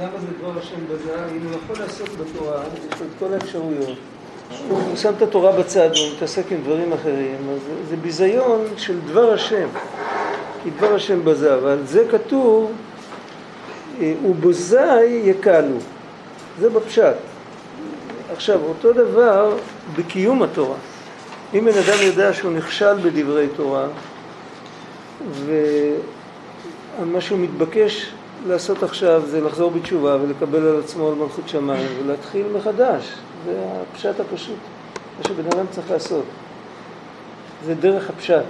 למה זה דבר השם בזה? אם הוא יכול לעשות בתורה, יש לו את כל האפשרויות. הוא שם את התורה בצד והוא מתעסק עם דברים אחרים, אז זה ביזיון של דבר השם. כי דבר השם בזה, ועל זה כתוב, אה, ובוזי יקלו. זה בפשט. עכשיו, אותו דבר בקיום התורה. אם בן אדם יודע שהוא נכשל בדברי תורה, ומה שהוא מתבקש לעשות עכשיו זה לחזור בתשובה ולקבל על עצמו על מלכות שמיים ולהתחיל מחדש. זה הפשט הפשוט, מה שבן אדם צריך לעשות. זה דרך הפשט.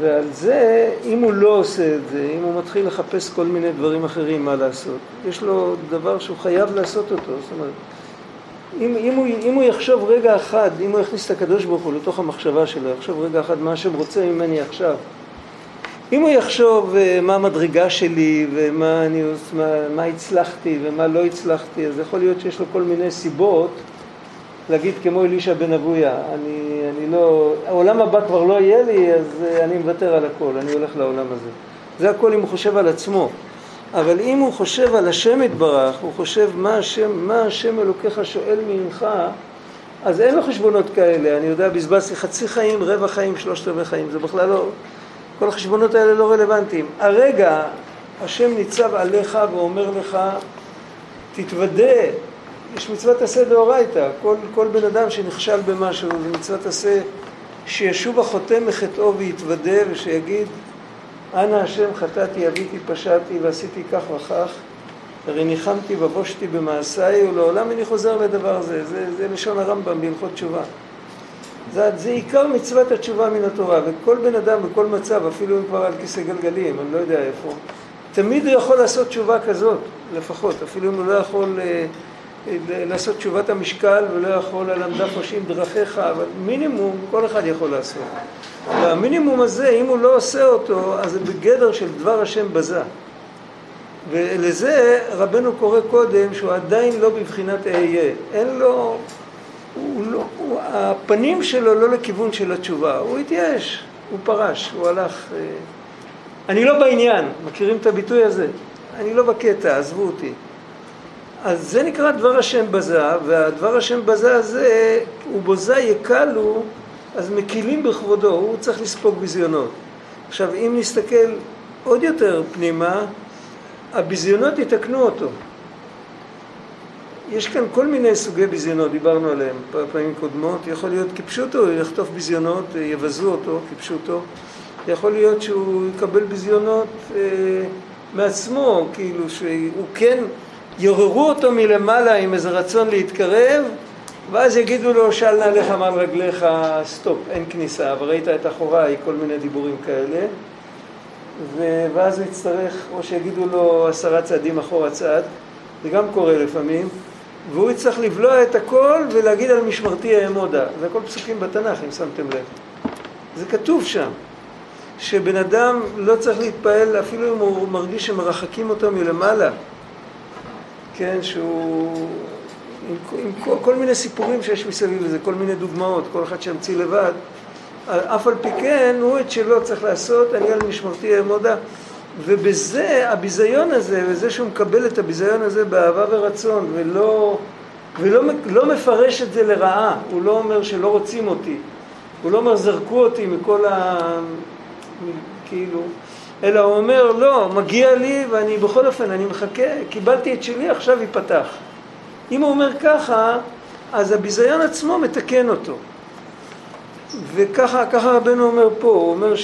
ועל זה, אם הוא לא עושה את זה, אם הוא מתחיל לחפש כל מיני דברים אחרים מה לעשות, יש לו דבר שהוא חייב לעשות אותו. זאת אומרת, אם, אם, הוא, אם הוא יחשוב רגע אחד, אם הוא יכניס את הקדוש ברוך הוא לתוך המחשבה שלו, יחשוב רגע אחד מה השם רוצה ממני עכשיו. אם הוא יחשוב uh, מה המדרגה שלי ומה אני, מה, מה הצלחתי ומה לא הצלחתי, אז יכול להיות שיש לו כל מיני סיבות להגיד כמו אלישע בן אבויה, אני, אני לא, העולם הבא כבר לא יהיה לי, אז uh, אני מוותר על הכל, אני הולך לעולם הזה. זה הכל אם הוא חושב על עצמו. אבל אם הוא חושב על השם יתברך, הוא חושב מה השם, מה השם אלוקיך שואל ממך, אז אין לו חשבונות כאלה. אני יודע, בזבזתי חצי חיים, רבע חיים, שלושת רבעי חיים, זה בכלל לא... כל החשבונות האלה לא רלוונטיים. הרגע השם ניצב עליך ואומר לך, תתוודה, יש מצוות עשה דאורייתא, כל, כל בן אדם שנכשל במשהו זה מצוות עשה שישוב החוטא מחטאו ויתוודה ושיגיד אנא השם חטאתי, אביתי, פשעתי ועשיתי כך וכך, הרי ניחמתי ובושתי במעשיי ולעולם איני חוזר לדבר הזה. זה, זה לשון הרמב"ם בהלכות תשובה. זה, זה עיקר מצוות התשובה מן התורה, וכל בן אדם בכל מצב, אפילו אם כבר על כיסא גלגלים, אני לא יודע איפה, תמיד הוא יכול לעשות תשובה כזאת, לפחות, אפילו אם הוא לא יכול אה, אה, לעשות תשובת המשקל ולא יכול על עמדה חושים דרכיך, אבל מינימום כל אחד יכול לעשות. והמינימום הזה, אם הוא לא עושה אותו, אז זה בגדר של דבר השם בזה. ולזה רבנו קורא קודם שהוא עדיין לא בבחינת אהיה. אין לו, הוא לא, הוא, הפנים שלו לא לכיוון של התשובה, הוא התייאש, הוא פרש, הוא הלך... אה, אני לא בעניין, מכירים את הביטוי הזה? אני לא בקטע, עזבו אותי. אז זה נקרא דבר השם בזה, והדבר השם בזה הזה, ובוזה יקלו אז מקילים בכבודו, הוא צריך לספוג ביזיונות. עכשיו, אם נסתכל עוד יותר פנימה, הביזיונות יתקנו אותו. יש כאן כל מיני סוגי ביזיונות, דיברנו עליהם פעמים קודמות. יכול להיות כפשוטו, יחטוף ביזיונות, יבזו אותו כפשוטו. יכול להיות שהוא יקבל ביזיונות אה, מעצמו, כאילו שהוא כן, יעוררו אותו מלמעלה עם איזה רצון להתקרב, ואז יגידו לו, של נעליך מעל רגליך, סטופ, אין כניסה, וראית את אחוריי, כל מיני דיבורים כאלה. ואז הוא יצטרך, או שיגידו לו עשרה צעדים אחורה צעד, זה גם קורה לפעמים, והוא יצטרך לבלוע את הכל ולהגיד על משמרתי אעמודה. זה הכל פסוקים בתנ"ך, אם שמתם לב. זה כתוב שם, שבן אדם לא צריך להתפעל אפילו אם הוא מרגיש שמרחקים אותו מלמעלה, כן, שהוא... עם, עם כל, כל מיני סיפורים שיש מסביב לזה, כל מיני דוגמאות, כל אחד שימציא לבד. אף על פי כן, הוא את שלו צריך לעשות, אני על משמרתי אעמודה. ובזה, הביזיון הזה, וזה שהוא מקבל את הביזיון הזה באהבה ורצון, ולא, ולא לא מפרש את זה לרעה, הוא לא אומר שלא רוצים אותי, הוא לא אומר זרקו אותי מכל ה... כאילו, אלא הוא אומר לא, מגיע לי ואני בכל אופן, אני מחכה, קיבלתי את שלי, עכשיו ייפתח. אם הוא אומר ככה, אז הביזיון עצמו מתקן אותו. וככה רבנו אומר פה, הוא אומר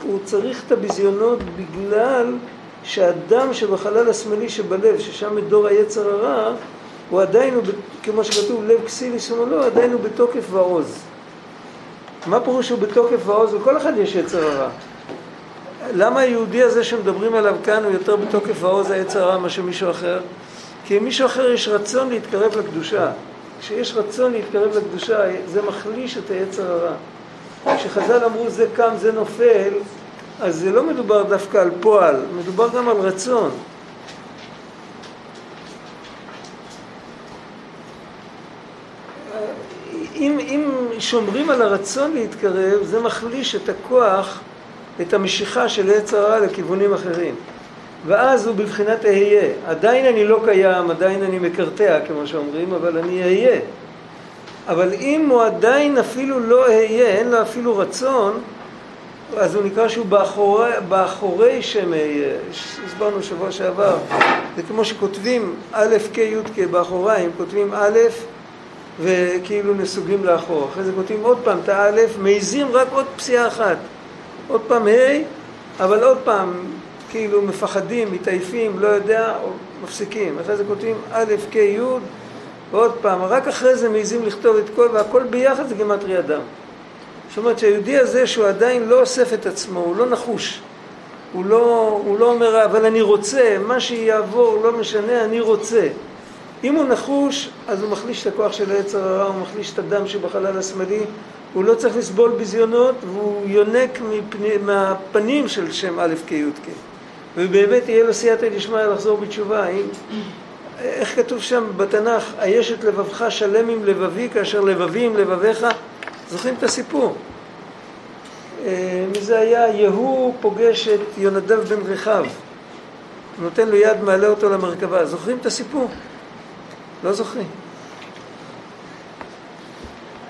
שהוא צריך את הביזיונות בגלל שהדם שבחלל השמאלי שבלב, ששם מדור היצר הרע, הוא עדיין, הוא, כמו שכתוב, לב כסיל לשמאלו, עדיין הוא בתוקף ועוז. מה פירוש שהוא בתוקף ועוז? לכל אחד יש יצר הרע. למה היהודי הזה שמדברים עליו כאן הוא יותר בתוקף ועוז היצר הרע מאשר מישהו אחר? כי למישהו אחר יש רצון להתקרב לקדושה. כשיש רצון להתקרב לקדושה, זה מחליש את היצר הרע. כשחז"ל אמרו זה קם, זה נופל, אז זה לא מדובר דווקא על פועל, מדובר גם על רצון. אם, אם שומרים על הרצון להתקרב, זה מחליש את הכוח, את המשיכה של יצר הרע לכיוונים אחרים. ואז הוא בבחינת אהיה. עדיין אני לא קיים, עדיין אני מקרטע, כמו שאומרים, אבל אני אהיה. אבל אם הוא עדיין אפילו לא אהיה, אין לו אפילו רצון, אז הוא נקרא שהוא באחורי, באחורי שם אהיה. הסברנו שבוע שעבר. זה כמו שכותבים א', כ', י', כ' באחוריים, כותבים א', וכאילו נסוגים לאחור. אחרי זה כותבים עוד פעם את האלף, מעיזים רק עוד פסיעה אחת. עוד פעם ה', אבל עוד פעם כאילו מפחדים, מתעייפים, לא יודע, מפסיקים. אחרי זה כותבים א', כ', י', ועוד פעם, רק אחרי זה מעיזים לכתוב את כל, והכל ביחד זה גימטרי אדם. זאת אומרת שהיהודי הזה שהוא עדיין לא אוסף את עצמו, הוא לא נחוש. הוא לא, הוא לא אומר, אבל אני רוצה, מה שיעבור לא משנה, אני רוצה. אם הוא נחוש, אז הוא מחליש את הכוח של היצר הרע, הוא מחליש את הדם שבחלל השמאלי, הוא לא צריך לסבול ביזיונות, והוא יונק מפני, מהפנים של שם א' כ' י' כ'. ובאמת יהיה לו סייעתא דשמיא לחזור בתשובה. אם, איך כתוב שם בתנ"ך, היש את לבבך שלם עם לבבי כאשר לבבי עם לבביך? זוכרים את הסיפור? אה, מי זה היה? יהוא פוגש את יונדב בן רחב, נותן לו יד, מעלה אותו למרכבה. זוכרים את הסיפור? לא זוכרים.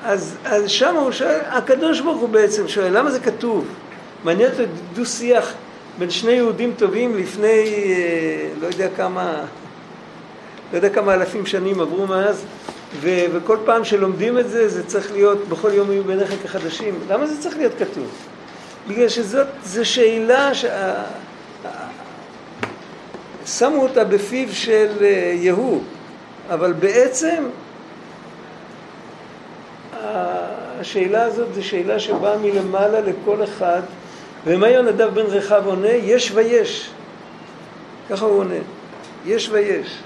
אז, אז שם הוא שואל, הקדוש ברוך הוא בעצם שואל, למה זה כתוב? מעניין אותו דו שיח בין שני יהודים טובים לפני, אה, לא יודע כמה, לא יודע כמה אלפים שנים עברו מאז, ו, וכל פעם שלומדים את זה, זה צריך להיות, בכל יום יהיו בעיניך כחדשים. למה זה צריך להיות כתוב? בגלל שזאת, זו שאלה ש... שמו אותה בפיו של אה, יהוא. אבל בעצם השאלה הזאת זו שאלה שבאה מלמעלה לכל אחד, ומה יונדב בן רחב עונה? יש ויש. ככה הוא עונה. יש ויש.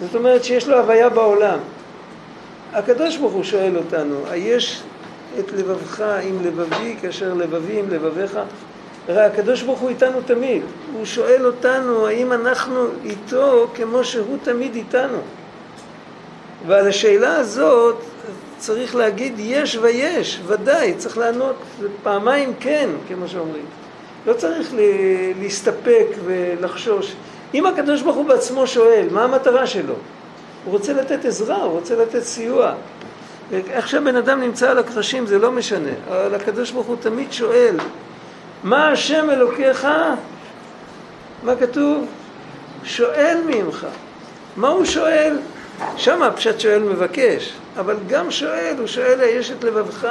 זאת אומרת שיש לו הוויה בעולם. הקדוש ברוך הוא שואל אותנו, היש את לבבך עם לבבי כאשר לבבי עם לבביך? הרי הקדוש ברוך הוא איתנו תמיד. הוא שואל אותנו האם אנחנו איתו כמו שהוא תמיד איתנו. ועל השאלה הזאת צריך להגיד יש ויש, ודאי, צריך לענות פעמיים כן, כמו שאומרים. לא צריך להסתפק ולחשוש. אם הקדוש ברוך הוא בעצמו שואל, מה המטרה שלו? הוא רוצה לתת עזרה, הוא רוצה לתת סיוע. איך שהבן אדם נמצא על הקרשים זה לא משנה, אבל הקדוש ברוך הוא תמיד שואל, מה השם אלוקיך? מה כתוב? שואל ממך. מה הוא שואל? שם הפשט שואל מבקש, אבל גם שואל, הוא שואל, יש את לבבך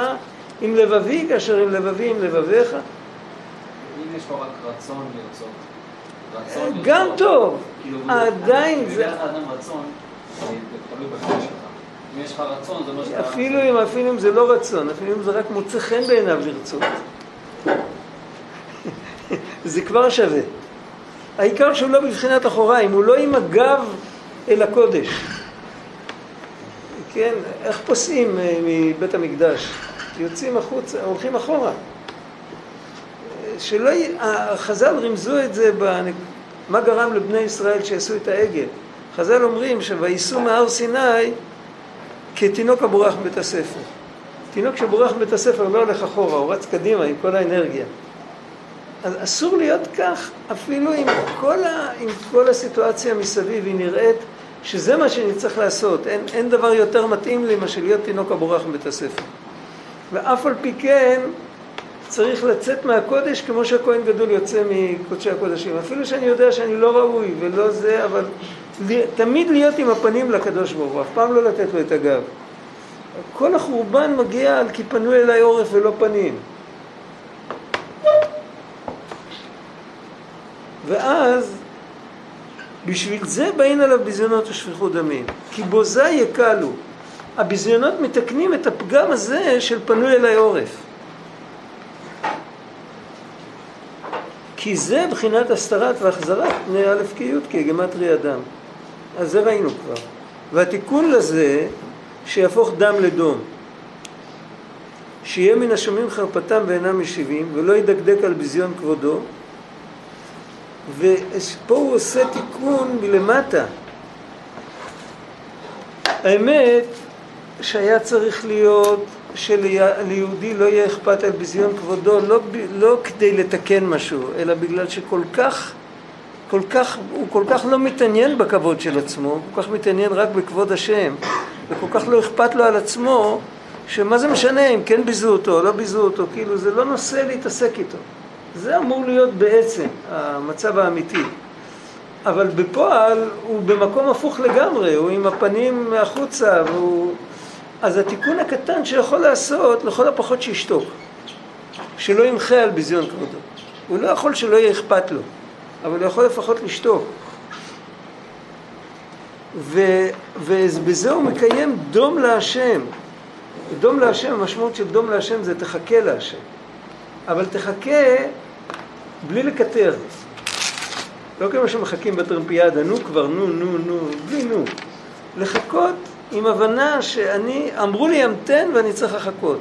עם לבבי כאשר עם לבבי עם לבביך? אם יש פה רק רצון לרצות, גם טוב, כאילו, עדיין זה... אפילו אם, אפילו אם זה לא רצון, אפילו אם זה רק מוצא חן בעיניו לרצות. זה כבר שווה. העיקר שהוא לא בבחינת אחוריים, הוא לא עם הגב אל הקודש. כן, איך פוסעים אה, מבית המקדש? יוצאים החוצה, הולכים אחורה. שלא, חז"ל רימזו את זה, בנק... מה גרם לבני ישראל שיעשו את העגל. חז"ל אומרים שוייסעו מהר סיני כתינוק הבורח מבית הספר. תינוק שבורח מבית הספר לא הולך אחורה, הוא רץ קדימה עם כל האנרגיה. אז אסור להיות כך, אפילו עם כל, ה, עם כל הסיטואציה מסביב, היא נראית שזה מה שאני צריך לעשות. אין, אין דבר יותר מתאים לי מאשר להיות תינוק הבורח מבית הספר. ואף על פי כן צריך לצאת מהקודש כמו שהכהן גדול יוצא מקודשי הקודשים. אפילו שאני יודע שאני לא ראוי ולא זה, אבל תמיד להיות עם הפנים לקדוש ברוך הוא, אף פעם לא לתת לו את הגב. כל החורבן מגיע על כי פנו אליי עורף ולא פנים. ואז בשביל זה באים עליו ביזיונות ושפיכות דמים. כי בוזה יקלו. הביזיונות מתקנים את הפגם הזה של פנוי אליי עורף. כי זה בחינת הסתרת והחזרת פני א' כי' כגמטרי אדם. אז זה ראינו כבר. והתיקון לזה, שיהפוך דם לדום. שיהיה מן השומעים חרפתם ואינם משיבים, ולא ידקדק על ביזיון כבודו, ופה הוא עושה תיקון מלמטה. האמת שהיה צריך להיות שליהודי לא יהיה אכפת על ביזיון כבודו לא, לא כדי לתקן משהו, אלא בגלל שכל כך, כל כך, הוא כל כך לא מתעניין בכבוד של עצמו, הוא כל כך מתעניין רק בכבוד השם, וכל כך לא אכפת לו על עצמו, שמה זה משנה אם כן ביזו אותו או לא ביזו אותו, כאילו זה לא נושא להתעסק איתו. זה אמור להיות בעצם המצב האמיתי. אבל בפועל הוא במקום הפוך לגמרי, הוא עם הפנים החוצה, והוא... אז התיקון הקטן שיכול לעשות, לכל הפחות שישתוק. שלא ימחה על ביזיון כבודו. הוא לא יכול שלא יהיה אכפת לו, אבל הוא יכול לפחות לשתוק. ובזה הוא מקיים דום להשם. דום להשם, המשמעות של דום להשם זה תחכה להשם. אבל תחכה בלי לקטר. לא כמו שמחכים בטרמפיאדה, נו כבר, נו, נו, נו, בלי נו. לחכות עם הבנה שאני, אמרו לי המתן ואני צריך לחכות.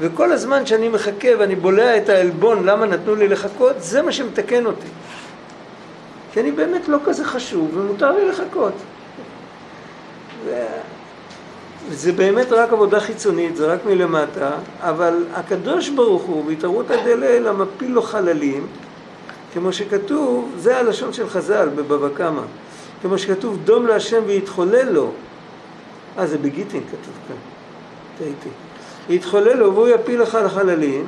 וכל הזמן שאני מחכה ואני בולע את העלבון למה נתנו לי לחכות, זה מה שמתקן אותי. כי אני באמת לא כזה חשוב ומותר לי לחכות. זה באמת רק עבודה חיצונית, זה רק מלמטה, אבל הקדוש ברוך הוא, בהתערותא דליל, המפיל לו חללים, כמו שכתוב, זה הלשון של חז"ל בבבא קמא, כמו שכתוב דום להשם ויתחולל לו. אה, זה בגיטין כתוב כאן, טעיתי. יתחולל לו והוא יפיל לך לחללים.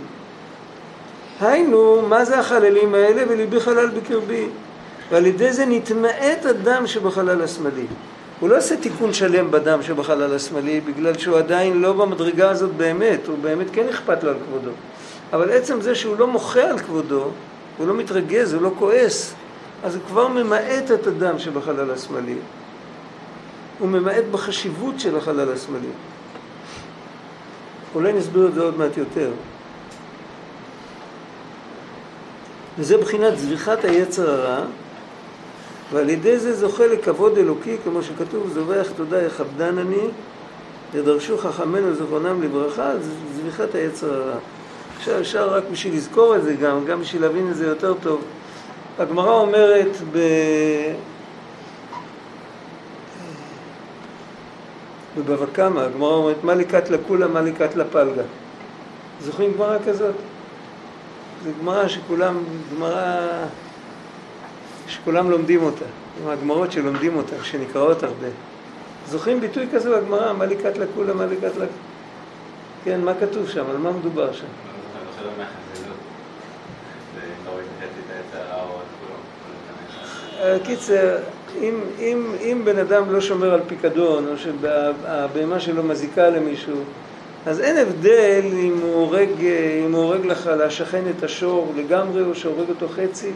היינו, מה זה החללים האלה? וליבי חלל בקרבי. ועל ידי זה נתמעט הדם שבחלל השמאלי. הוא לא עושה תיקון שלם בדם שבחלל השמאלי בגלל שהוא עדיין לא במדרגה הזאת באמת, הוא באמת כן אכפת לו על כבודו. אבל עצם זה שהוא לא מוחה על כבודו, הוא לא מתרגז, הוא לא כועס, אז הוא כבר ממעט את הדם שבחלל השמאלי. הוא ממעט בחשיבות של החלל השמאלי. אולי נסביר את זה עוד מעט יותר. וזה בחינת זביחת היצר הרע, ועל ידי זה זוכה לכבוד אלוקי, כמו שכתוב, זובח תודה יכבדן אני, ודרשו חכמינו זכרונם לברכה, זביחת היצר הרע. עכשיו אפשר רק בשביל לזכור את זה גם, גם בשביל להבין את זה יותר טוב. הגמרא אומרת ב... בבבא קמא, הגמרא אומרת, מה לקט לקולה, מה לקט לפלגה. זוכרים גמרא כזאת? זו גמרא שכולם, גמרא שכולם לומדים אותה, עם הגמרות שלומדים אותה, שנקראות הרבה. זוכרים ביטוי כזה בגמרא, מה לקט לקולה, מה לקט לק... כן, מה כתוב שם? על מה מדובר שם? קיצר, אם, אם, אם בן אדם לא שומר על פיקדון, או שהבהמה שלו מזיקה למישהו, אז אין הבדל אם הוא הורג, אם הוא הורג לך לשכן את השור לגמרי, או שהורג אותו חצי.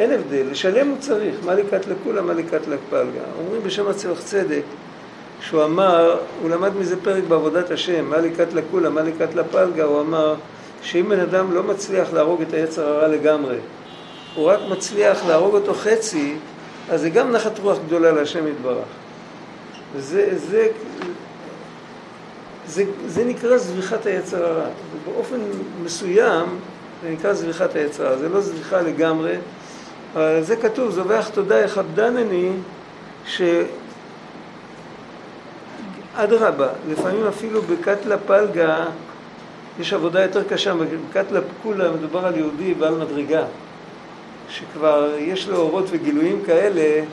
אין הבדל, לשלם הוא צריך, מה לקט לכולה, מה לקט לפלגה. אומרים בשם הצלח צדק, שהוא אמר, הוא למד מזה פרק בעבודת השם, מה לקט לכולה, מה לקט לפלגה, הוא אמר שאם בן אדם לא מצליח להרוג את היצר הרע לגמרי, הוא רק מצליח להרוג אותו חצי, אז זה גם נחת רוח גדולה להשם יתברך. זה, זה, זה, זה נקרא זביחת היצר הרע. באופן מסוים זה נקרא זביחת היצר הרע. זה לא זביחה לגמרי, אבל זה כתוב, זובח תודה יכבדנני, ש... אדרבה, לפעמים אפילו בקטלה פלגה יש עבודה יותר קשה, בקטלה פקולה מדובר על יהודי בעל מדרגה. שכבר יש לו אורות וגילויים כאלה,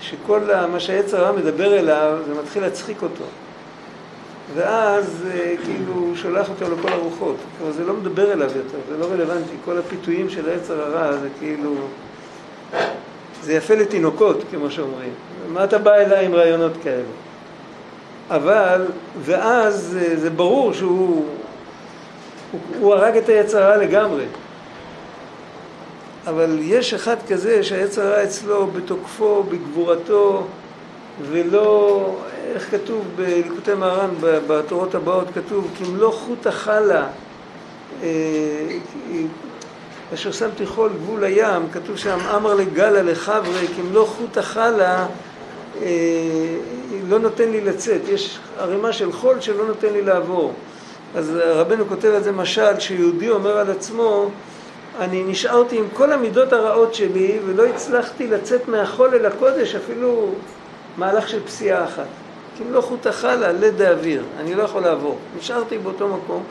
שכל מה שהעץ הרע מדבר אליו, זה מתחיל להצחיק אותו. ואז אה, כאילו הוא שולח אותו לכל הרוחות. כבר זה לא מדבר אליו יותר, זה לא רלוונטי. כל הפיתויים של העץ הרע זה כאילו... זה יפה לתינוקות, כמו שאומרים. מה אתה בא אליי עם רעיונות כאלה? אבל, ואז אה, זה ברור שהוא הוא, הוא הרג את היצר הרע לגמרי. אבל יש אחד כזה שהעץ הרע אצלו בתוקפו, בגבורתו, ולא, איך כתוב בליקוטי מהר"ן בתורות הבאות, כתוב כמלוא חוט החלה, אה, אשר שמתי חול גבול הים, כתוב שם אמר לגלה לחברי, כמלוא חוט החלה אה, לא נותן לי לצאת, יש ערימה של חול שלא נותן לי לעבור. אז רבנו כותב על זה משל, שיהודי אומר על עצמו אני נשארתי עם כל המידות הרעות שלי ולא הצלחתי לצאת מהחול אל הקודש אפילו מהלך של פסיעה אחת. אם לא חוט החלה, לד האוויר, אני לא יכול לעבור. נשארתי באותו מקום,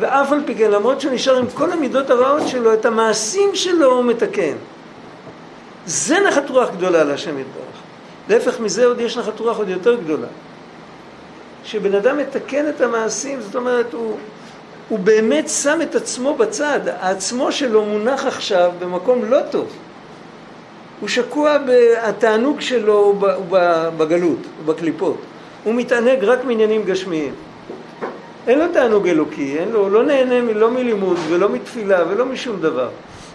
ואף על פי כן, למרות שהוא נשאר עם כל המידות הרעות שלו, את המעשים שלו הוא מתקן. זה נחת רוח גדולה להשם יתברך. להפך מזה עוד יש נחת רוח עוד יותר גדולה. שבן אדם מתקן את המעשים, זאת אומרת, הוא, הוא באמת שם את עצמו בצד. העצמו שלו מונח עכשיו במקום לא טוב. הוא שקוע, התענוג שלו הוא בגלות, הוא בקליפות. הוא מתענג רק מעניינים גשמיים. אין לו תענוג אלוקי, אין לו, הוא לא נהנה לא מלימוד ולא מתפילה ולא משום דבר.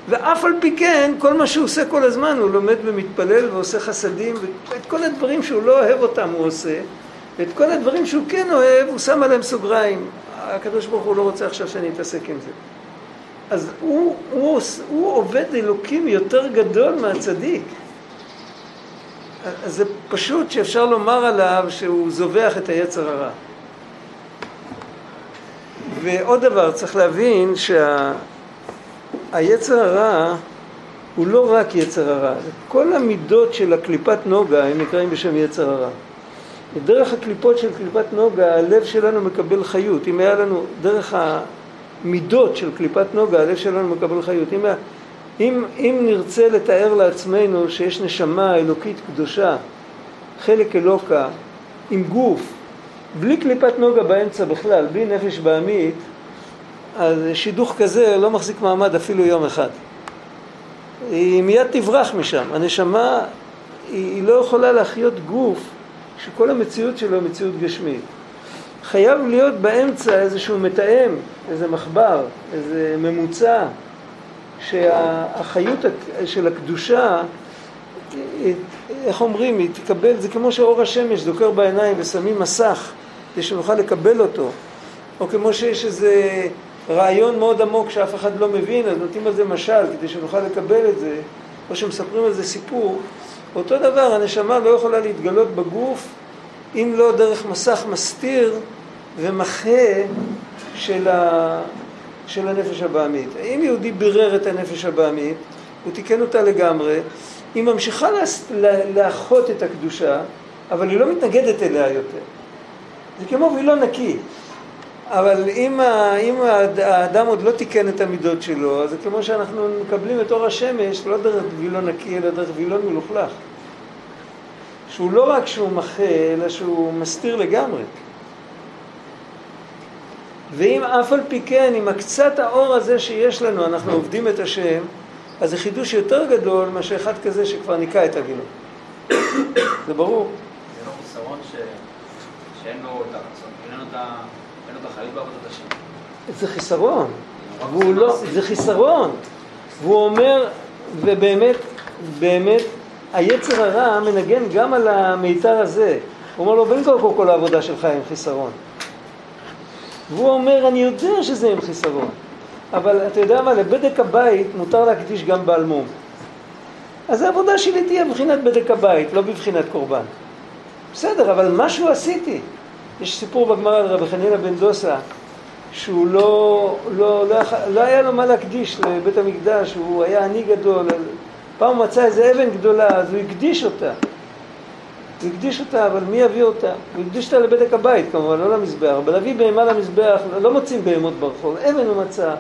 ואף על פי כן, כל מה שהוא עושה כל הזמן, הוא לומד ומתפלל ועושה חסדים, ואת כל הדברים שהוא לא אוהב אותם הוא עושה, ואת כל הדברים שהוא כן אוהב, הוא שם עליהם סוגריים. הקדוש ברוך הוא לא רוצה עכשיו שאני אתעסק עם זה. אז הוא, הוא, הוא עובד אלוקים יותר גדול מהצדיק. אז זה פשוט שאפשר לומר עליו שהוא זובח את היצר הרע. ועוד דבר, צריך להבין שהיצר שה... הרע הוא לא רק יצר הרע, כל המידות של הקליפת נוגה הם נקראים בשם יצר הרע. דרך הקליפות של קליפת נוגה הלב שלנו מקבל חיות. אם היה לנו דרך המידות של קליפת נוגה הלב שלנו מקבל חיות. אם, אם, אם נרצה לתאר לעצמנו שיש נשמה אלוקית קדושה, חלק אלוקה, עם גוף, בלי קליפת נוגה באמצע בכלל, בלי נפש בעמית, אז שידוך כזה לא מחזיק מעמד אפילו יום אחד. היא מיד תברח משם. הנשמה, היא, היא לא יכולה להחיות גוף שכל המציאות שלו היא מציאות גשמית. חייב להיות באמצע איזשהו מתאם, איזה מחבר, איזה ממוצע, שהחיות של הקדושה, איך אומרים, היא תקבל, זה כמו שאור השמש דוקר בעיניים ושמים מסך כדי שנוכל לקבל אותו, או כמו שיש איזה רעיון מאוד עמוק שאף אחד לא מבין, אז נותנים על זה משל כדי שנוכל לקבל את זה, או שמספרים על זה סיפור, אותו דבר, הנשמה לא יכולה להתגלות בגוף אם לא דרך מסך מסתיר ומחה של, ה... של הנפש הבעמית. אם יהודי בירר את הנפש הבעמית, הוא תיקן אותה לגמרי, היא ממשיכה לאחות את הקדושה, אבל היא לא מתנגדת אליה יותר. זה כמו וילו נקי. אבל אם, ה, אם האדם עוד לא תיקן את המידות שלו, אז זה כמו שאנחנו מקבלים את אור השמש לא דרך וילון נקי, אלא דרך וילון מלוכלך. שהוא לא רק שהוא מחה, אלא שהוא מסתיר לגמרי. ואם אף על פי כן, עם הקצת האור הזה שיש לנו, אנחנו עובדים את השם, אז זה חידוש יותר גדול מאשר אחד כזה שכבר ניקה את הווילון. זה ברור. זה לא חיסרון שאין לו את הרצון, אין לו את החיות בעבודת השם. זה חיסרון. והוא לא, זה חיסרון. והוא אומר, ובאמת, באמת, היצר הרע מנגן גם על המיתר הזה. הוא אומר לו, בין כה וכה כל העבודה שלך עם חיסרון. והוא אומר, אני יודע שזה עם חיסרון, אבל אתה יודע מה, לבדק הבית מותר להקדיש גם בעל מום. אז העבודה שלי תהיה בבחינת בדק הבית, לא בבחינת קורבן. בסדר, אבל משהו עשיתי. יש סיפור בגמרא על רבי חנינא בן דוסה, שהוא לא, לא, לא, לא היה לו מה להקדיש לבית המקדש, הוא היה עני גדול, פעם הוא מצא איזה אבן גדולה, אז הוא הקדיש אותה. הוא הקדיש אותה, אבל מי יביא אותה? הוא הקדיש אותה לבדק הבית כמובן, לא למזבח. אבל להביא בהמה למזבח, לא מוצאים בהמות ברחוב, אבן הוא מצא.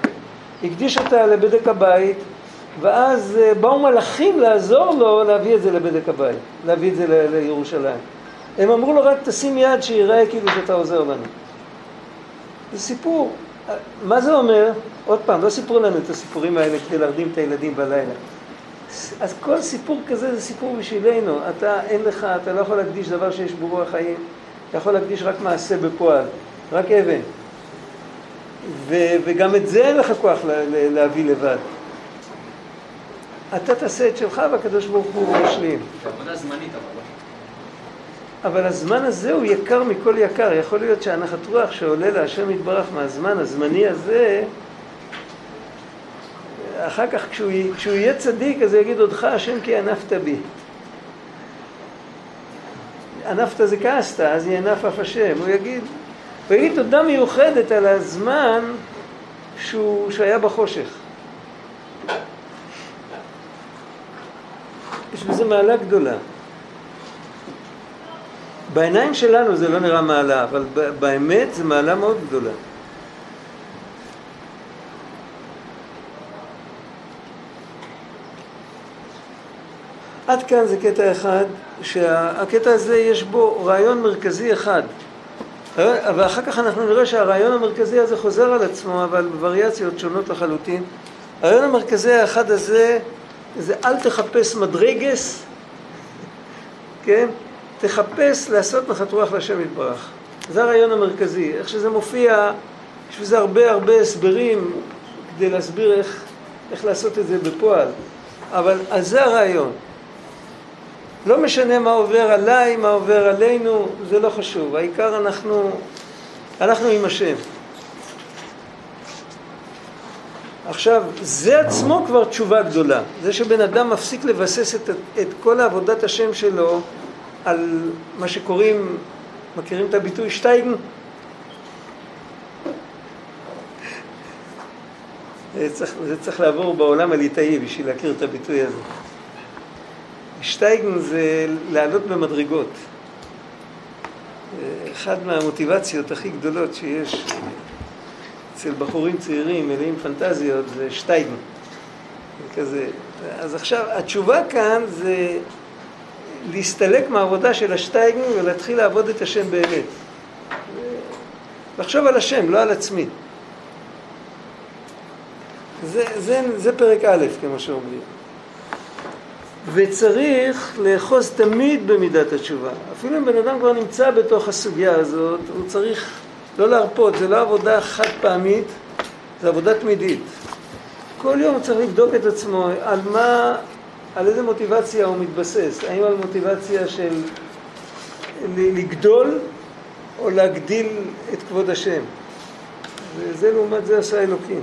הקדיש אותה לבדק הבית, ואז אה, באו מלאכים לעזור לו להביא את זה לבדק הבית, להביא את זה לירושלים. הם אמרו לו רק תשים יד שיראה כאילו שאתה עוזר לנו. זה סיפור. מה זה אומר? עוד פעם, לא סיפרו לנו את הסיפורים האלה כדי להרדים את הילדים בלילה. אז כל סיפור כזה זה סיפור בשבילנו. אתה, אין לך, אתה לא יכול להקדיש דבר שיש בו רוח חיים. אתה יכול להקדיש רק מעשה בפועל, רק אבן. ו, וגם את זה אין לך כוח לה, להביא לבד. אתה תעשה את שלך והקדוש ברוך הוא משלים. זה עבודה זמנית אבל לא. אבל הזמן הזה הוא יקר מכל יקר. יכול להיות שהנחת רוח שעולה להשם יתברך מהזמן הזמני הזה, אחר כך כשהוא, כשהוא יהיה צדיק אז הוא יגיד אותך השם כי ענפת בי. ענפת זה כעסת, אז ינף אף השם. הוא יגיד, הוא יגיד תודה מיוחדת על הזמן שהוא, שהיה בחושך. יש בזה מעלה גדולה. בעיניים שלנו זה לא נראה מעלה, אבל באמת זה מעלה מאוד גדולה. עד כאן זה קטע אחד, שהקטע הזה יש בו רעיון מרכזי אחד. ואחר כך אנחנו נראה שהרעיון המרכזי הזה חוזר על עצמו, אבל בווריאציות שונות לחלוטין. הרעיון המרכזי האחד הזה, זה אל תחפש מדרגס, כן? תחפש לעשות נחת רוח להשם יתברך. זה הרעיון המרכזי. איך שזה מופיע, יש בזה הרבה הרבה הסברים כדי להסביר איך, איך לעשות את זה בפועל. אבל אז זה הרעיון. לא משנה מה עובר עליי, מה עובר עלינו, זה לא חשוב. העיקר אנחנו, אנחנו עם השם. עכשיו, זה עצמו כבר תשובה גדולה. זה שבן אדם מפסיק לבסס את, את כל עבודת השם שלו על מה שקוראים, מכירים את הביטוי שטייגן? זה צריך, זה צריך לעבור בעולם הליטאי בשביל להכיר את הביטוי הזה. שטייגן זה לעלות במדרגות. אחת מהמוטיבציות הכי גדולות שיש אצל בחורים צעירים מלאים פנטזיות זה שטייגן. כזה. אז עכשיו, התשובה כאן זה להסתלק מהעבודה של השטייגן ולהתחיל לעבוד את השם באמת. לחשוב על השם, לא על עצמי. זה, זה, זה פרק א', כמו שאומרים. וצריך לאחוז תמיד במידת התשובה. אפילו אם בן אדם כבר נמצא בתוך הסוגיה הזאת, הוא צריך לא להרפות, זה לא עבודה חד פעמית, זה עבודה תמידית. כל יום הוא צריך לבדוק את עצמו על מה, על איזה מוטיבציה הוא מתבסס. האם על מוטיבציה של לגדול או להגדיל את כבוד השם. וזה לעומת זה עשה אלוקים.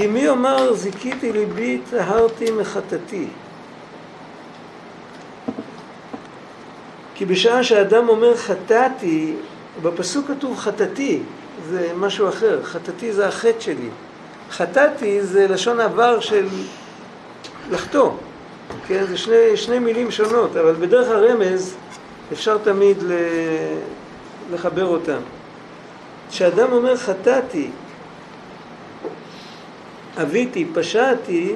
כי מי יאמר זיכיתי ליבי טהרתי מחטאתי. כי בשעה שאדם אומר חטאתי, בפסוק כתוב חטאתי, זה משהו אחר, חטאתי זה החטא שלי. חטאתי זה לשון עבר של לחטוא, כן? זה שני, שני מילים שונות, אבל בדרך הרמז אפשר תמיד לחבר אותם. כשאדם אומר חטאתי, אביתי, פשעתי,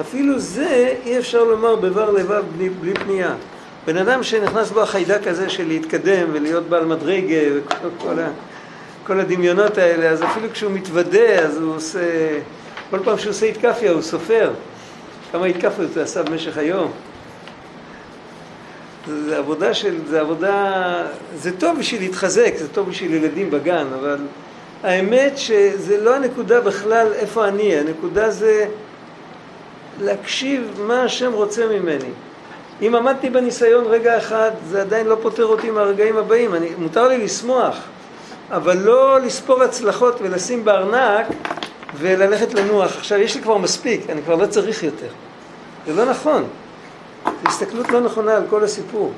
אפילו זה אי אפשר לומר בבר לבב בלי, בלי פנייה. בן אדם שנכנס בו החיידק הזה של להתקדם ולהיות בעל מדרגה וכל כל, כל הדמיונות האלה, אז אפילו כשהוא מתוודה, אז הוא עושה, כל פעם שהוא עושה התקפיה הוא סופר כמה התקפיות הוא עשה במשך היום. זה עבודה של, זה עבודה, זה טוב בשביל להתחזק, זה טוב בשביל ילדים בגן, אבל האמת שזה לא הנקודה בכלל איפה אני, הנקודה זה להקשיב מה השם רוצה ממני. אם עמדתי בניסיון רגע אחד, זה עדיין לא פותר אותי מהרגעים הבאים. אני, מותר לי לשמוח, אבל לא לספור הצלחות ולשים בארנק וללכת לנוח. עכשיו, יש לי כבר מספיק, אני כבר לא צריך יותר. זה לא נכון. זו הסתכלות לא נכונה על כל הסיפור.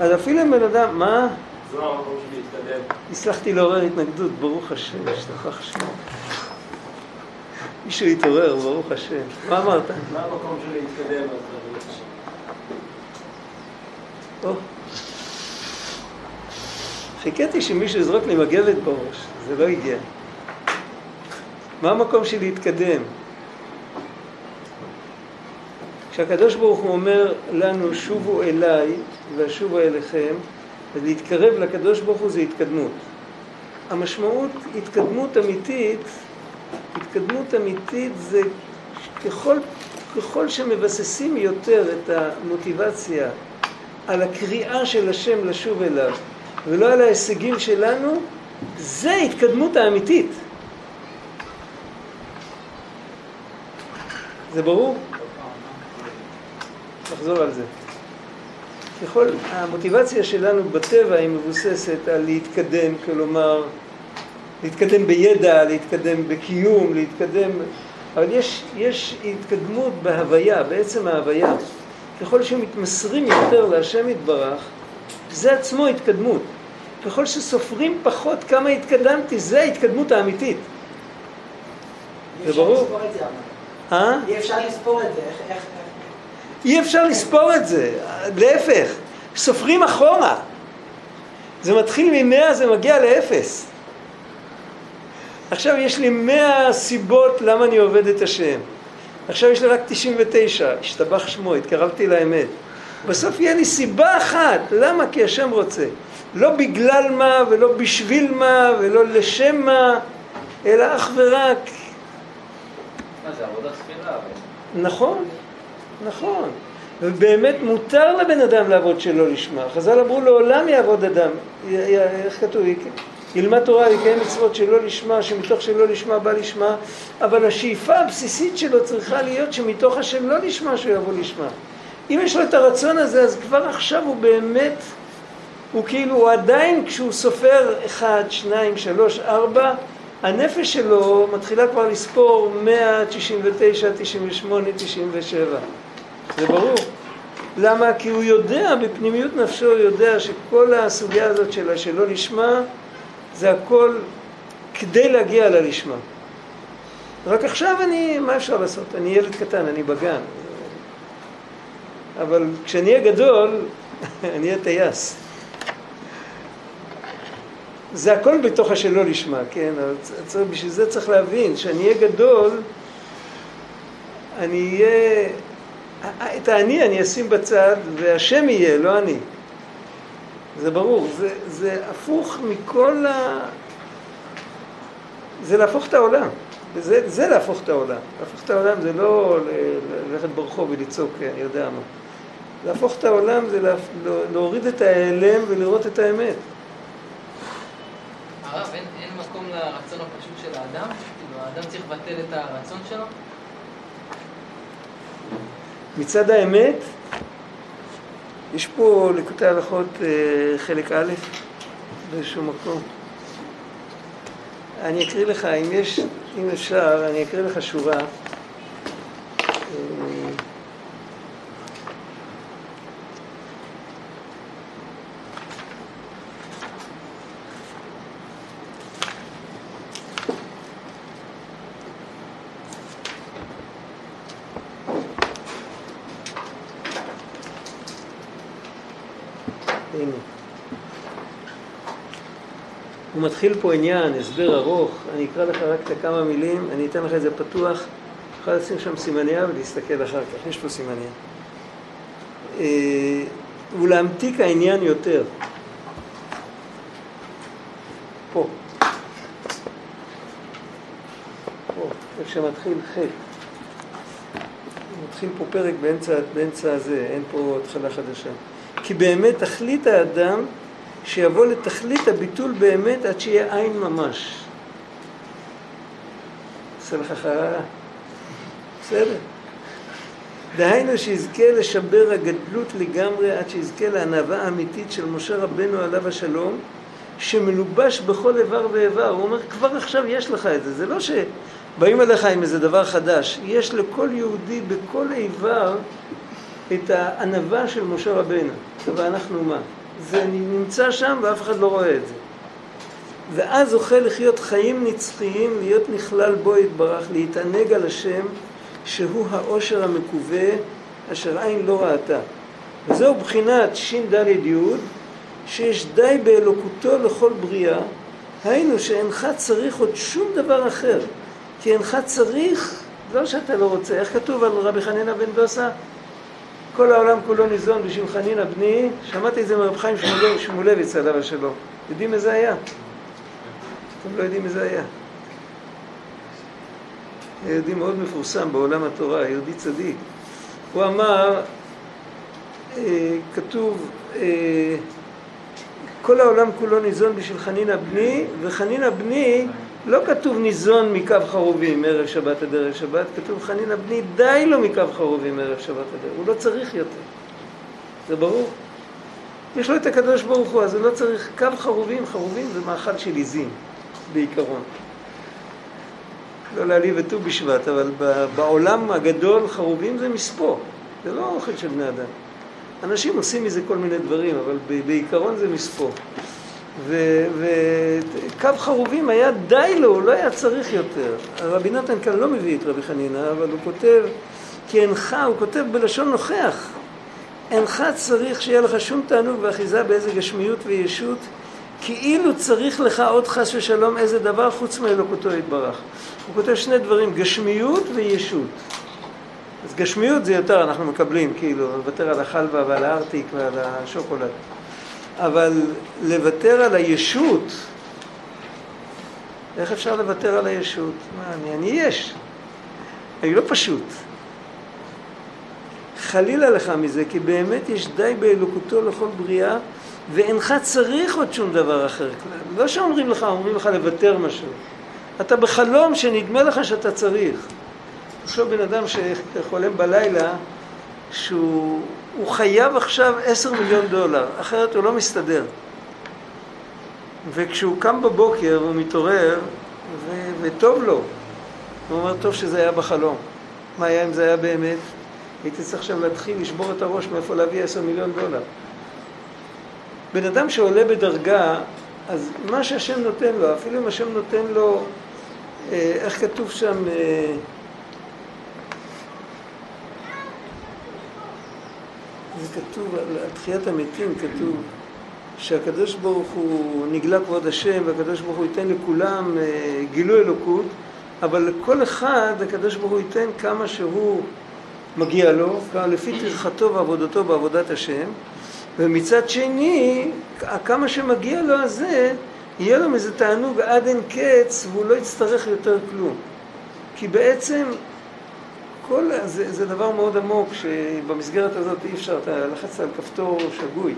אז אפילו אם בן אדם, מה? זו המקום שלי להתקדם. הצלחתי לעורר התנגדות, ברוך השם, השתכח שמו. מישהו התעורר, ברוך השם. מה אמרת? מה המקום שלי להתקדם? או. חיכיתי שמישהו יזרוק לי מגבת בראש, זה לא הגיע. מה המקום שלי להתקדם? כשהקדוש ברוך הוא אומר לנו שובו אליי ואשובו אליכם, להתקרב לקדוש ברוך הוא זה התקדמות. המשמעות התקדמות אמיתית, התקדמות אמיתית זה ככל, ככל שמבססים יותר את המוטיבציה על הקריאה של השם לשוב אליו ולא על ההישגים שלנו, זה התקדמות האמיתית. זה ברור? נחזור על זה. ככל, המוטיבציה שלנו בטבע היא מבוססת על להתקדם, כלומר, להתקדם בידע, להתקדם בקיום, להתקדם, אבל יש, יש התקדמות בהוויה, בעצם ההוויה. ככל שמתמסרים יותר להשם יתברך, זה עצמו התקדמות. ככל שסופרים פחות כמה התקדמתי, זה ההתקדמות האמיתית. זה ברור? אה? אי אפשר לספור את זה. איך, אי אפשר לספור את זה, להפך, סופרים אחורה. זה מתחיל ממאה, זה מגיע לאפס. עכשיו יש לי מאה סיבות למה אני עובד את השם. עכשיו יש לי רק 99, השתבח שמו, התקרבתי לאמת. בסוף יהיה לי סיבה אחת, למה? כי השם רוצה. לא בגלל מה ולא בשביל מה ולא לשם מה, אלא אך ורק. מה זה עבודה ספירה? נכון, נכון. ובאמת מותר לבן אדם לעבוד שלא לשמה. חז"ל אמרו לעולם יעבוד אדם. י- י- איך כתוב? ילמד תורה, יקיים מצוות שלא לשמה, שמתוך שלא לשמה בא לשמה, אבל השאיפה הבסיסית שלו צריכה להיות שמתוך השלא לשמה שהוא יבוא לשמה. אם יש לו את הרצון הזה, אז כבר עכשיו הוא באמת, הוא כאילו, הוא עדיין כשהוא סופר אחד, שניים, שלוש, ארבע, הנפש שלו מתחילה כבר לספור 100, 99, 98, 97. זה ברור. למה? כי הוא יודע, בפנימיות נפשו הוא יודע שכל הסוגיה הזאת של השלא לשמה, זה הכל כדי להגיע ללשמה. רק עכשיו אני, מה אפשר לעשות? אני ילד קטן, אני בגן. אבל כשאני אהיה גדול, אני אהיה טייס. זה הכל בתוך השלא לשמה, כן? בשביל זה צריך להבין, שאני אהיה גדול, אני אהיה... את האני אני אשים בצד, והשם יהיה, לא אני. זה ברור, זה, זה הפוך מכל ה... זה להפוך את העולם. זה, זה להפוך את העולם. להפוך את העולם זה לא ללכת ברחוב ולצעוק, אני יודע מה. להפוך את העולם זה לה, לא- להוריד את ההיעלם ולראות את האמת. הרב, אין, אין מקום לרצון הפשוט של האדם? כאילו, האדם צריך לבטל את הרצון שלו? מצד האמת, יש פה לקוטי הלכות אה, חלק א' באיזשהו מקום. אני אקריא לך, אם יש, אם אפשר, אני אקריא לך שורה. אה, הנה. מתחיל פה עניין, הסבר ארוך, אני אקרא לך רק את הכמה מילים, אני אתן לך את זה פתוח, תוכל לשים שם סימניה ולהסתכל אחר כך, יש פה סימניה. אה, ולהמתיק העניין יותר. פה. פה, איפה שמתחיל ח'. מתחיל פה פרק באמצע, באמצע הזה, אין פה התחלה חדשה. כי באמת תכלית האדם שיבוא לתכלית הביטול באמת עד שיהיה עין ממש. עושה לך חררה? בסדר. דהיינו שיזכה לשבר הגדלות לגמרי עד שיזכה לענווה האמיתית של משה רבנו עליו השלום שמלובש בכל איבר ואיבר. הוא אומר, כבר עכשיו יש לך את זה. זה לא שבאים אליך עם איזה דבר חדש. יש לכל יהודי בכל איבר את הענווה של משה רבנו. ואנחנו מה? זה נמצא שם ואף אחד לא רואה את זה. ואז זוכה לחיות חיים נצחיים, להיות נכלל בו יתברך, להתענג על השם, שהוא העושר המקווה, אשר עין לא ראתה. וזהו בחינת ש"ד י', שיש די באלוקותו לכל בריאה, היינו שאינך צריך עוד שום דבר אחר, כי אינך צריך, לא שאתה לא רוצה, איך כתוב על רבי חנינא בן דוסה? כל העולם כולו ניזון בשביל חנינא בני, שמעתי את זה מרב חיים שמואלביץ עליו השלום. יודעים מי זה היה? אתם לא יודעים מי זה היה. יהודי מאוד מפורסם בעולם התורה, יהודי צדיק. הוא אמר, אה, כתוב, אה, כל העולם כולו ניזון בשביל חנינא בני, וחנינא בני לא כתוב ניזון מקו חרובים מערב שבת עד ערב שבת, כתוב חנינא בני די לו מקו חרובים מערב שבת עד ערב, הוא לא צריך יותר. זה ברור. יש לו את הקדוש ברוך הוא, אז הוא לא צריך קו חרובים, חרובים זה מאכל של עיזים, בעיקרון. לא להעליב את ט"ו בשבט, אבל בעולם הגדול חרובים זה מספוא, זה לא אוכל של בני אדם. אנשים עושים מזה כל מיני דברים, אבל בעיקרון זה מספוא. וקו חרובים היה די לו, לא היה צריך יותר. רבי נתן כאן לא מביא את רבי חנינא, אבל הוא כותב, כי אינך, הוא כותב בלשון נוכח, אינך צריך שיהיה לך שום תענוג ואחיזה באיזה גשמיות וישות, כאילו צריך לך עוד חס ושלום איזה דבר חוץ מאלוקותו יתברך. הוא כותב שני דברים, גשמיות וישות. אז גשמיות זה יותר אנחנו מקבלים, כאילו, לוותר על החלבה ועל הארטיק ועל השוקולד. אבל לוותר על הישות, איך אפשר לוותר על הישות? מה, אני, אני יש. אני לא פשוט. חלילה לך מזה, כי באמת יש די באלוקותו לכל בריאה, ואינך צריך עוד שום דבר אחר. לא שאומרים לך, אומרים לך לוותר משהו. אתה בחלום שנדמה לך שאתה צריך. תחשוב בן אדם שחולם בלילה, שהוא חייב עכשיו עשר מיליון דולר, אחרת הוא לא מסתדר. וכשהוא קם בבוקר הוא מתעורר, ו- וטוב לו. הוא אומר, טוב שזה היה בחלום. מה היה אם זה היה באמת? הייתי צריך עכשיו להתחיל לשבור את הראש מאיפה להביא עשר מיליון דולר. בן אדם שעולה בדרגה, אז מה שהשם נותן לו, אפילו אם השם נותן לו, אה, איך כתוב שם, אה, זה כתוב, על תחיית המתים כתוב שהקדוש ברוך הוא נגלה כבוד השם והקדוש ברוך הוא ייתן לכולם אה, גילוי אלוקות אבל לכל אחד הקדוש ברוך הוא ייתן כמה שהוא מגיע לו, לפי טרחתו ועבודתו בעבודת השם ומצד שני, כמה שמגיע לו הזה, יהיה לו מזה תענוג עד אין קץ והוא לא יצטרך יותר כלום. כי בעצם כל, זה, זה דבר מאוד עמוק שבמסגרת הזאת אי אפשר, אתה לחצת על כפתור שגוי.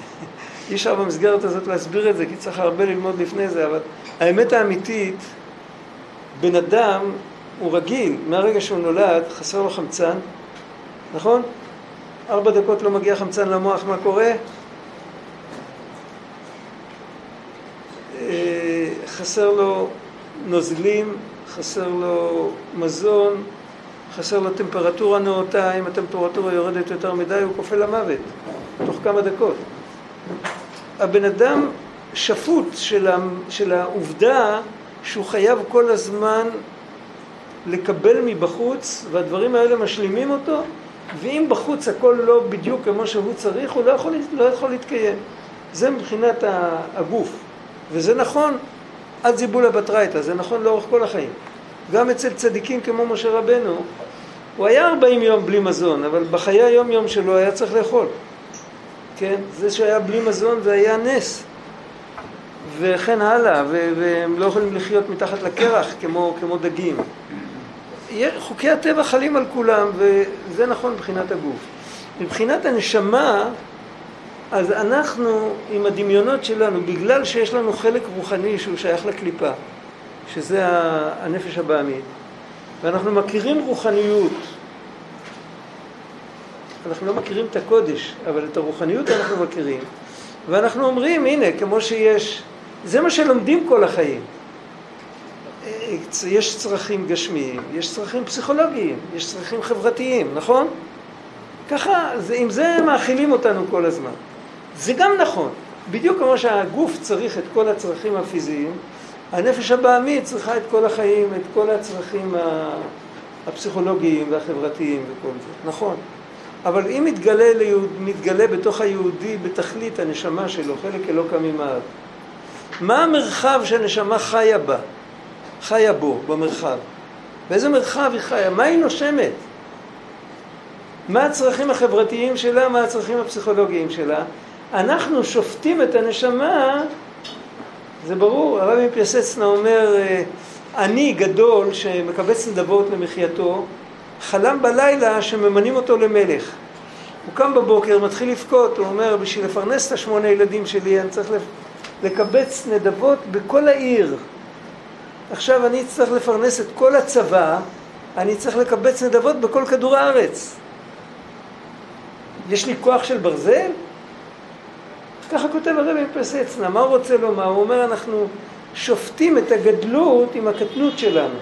אי אפשר במסגרת הזאת להסביר את זה, כי צריך הרבה ללמוד לפני זה, אבל האמת האמיתית, בן אדם הוא רגיל, מהרגע שהוא נולד, חסר לו חמצן, נכון? ארבע דקות לא מגיע חמצן למוח, מה קורה? אה, חסר לו נוזלים, חסר לו מזון, חסר לו טמפרטורה נאותה, אם הטמפרטורה יורדת יותר מדי הוא כופה למוות, תוך כמה דקות. הבן אדם שפוט של, של העובדה שהוא חייב כל הזמן לקבל מבחוץ, והדברים האלה משלימים אותו, ואם בחוץ הכל לא בדיוק כמו שהוא צריך, הוא לא יכול, לא יכול להתקיים. זה מבחינת הגוף. וזה נכון עד זיבולה בתרייתא, זה נכון לאורך כל החיים. גם אצל צדיקים כמו משה רבנו, הוא היה 40 יום בלי מזון, אבל בחיי היום יום שלו היה צריך לאכול. כן? זה שהיה בלי מזון זה היה נס. וכן הלאה, והם לא יכולים לחיות מתחת לקרח כמו, כמו דגים. חוקי הטבע חלים על כולם, וזה נכון מבחינת הגוף. מבחינת הנשמה, אז אנחנו עם הדמיונות שלנו, בגלל שיש לנו חלק רוחני שהוא שייך לקליפה, שזה הנפש הבעמית, ואנחנו מכירים רוחניות, אנחנו לא מכירים את הקודש, אבל את הרוחניות אנחנו מכירים, ואנחנו אומרים, הנה, כמו שיש, זה מה שלומדים כל החיים. יש צרכים גשמיים, יש צרכים פסיכולוגיים, יש צרכים חברתיים, נכון? ככה, זה, עם זה מאכילים אותנו כל הזמן. זה גם נכון. בדיוק כמו שהגוף צריך את כל הצרכים הפיזיים, הנפש הבעמית צריכה את כל החיים, את כל הצרכים הפסיכולוגיים והחברתיים וכל זה. נכון. אבל אם מתגלה, ליהוד, מתגלה בתוך היהודי בתכלית הנשמה שלו, חלק אלוקא ממעל, מה המרחב שהנשמה חיה בה? חיה בו, במרחב. באיזה מרחב היא חיה? מה היא נושמת? מה הצרכים החברתיים שלה? מה הצרכים הפסיכולוגיים שלה? אנחנו שופטים את הנשמה, זה ברור, הרבי מפיאסצנה אומר, אני גדול שמקבץ נדבות למחייתו, חלם בלילה שממנים אותו למלך. הוא קם בבוקר, מתחיל לבכות, הוא אומר, בשביל לפרנס את השמונה ילדים שלי אני צריך לקבץ נדבות בכל העיר. עכשיו אני צריך לפרנס את כל הצבא, אני צריך לקבץ נדבות בכל כדור הארץ. יש לי כוח של ברזל? ככה כותב הרבי מפסצנה, מה הוא רוצה לומר? הוא אומר, אנחנו שופטים את הגדלות עם הקטנות שלנו.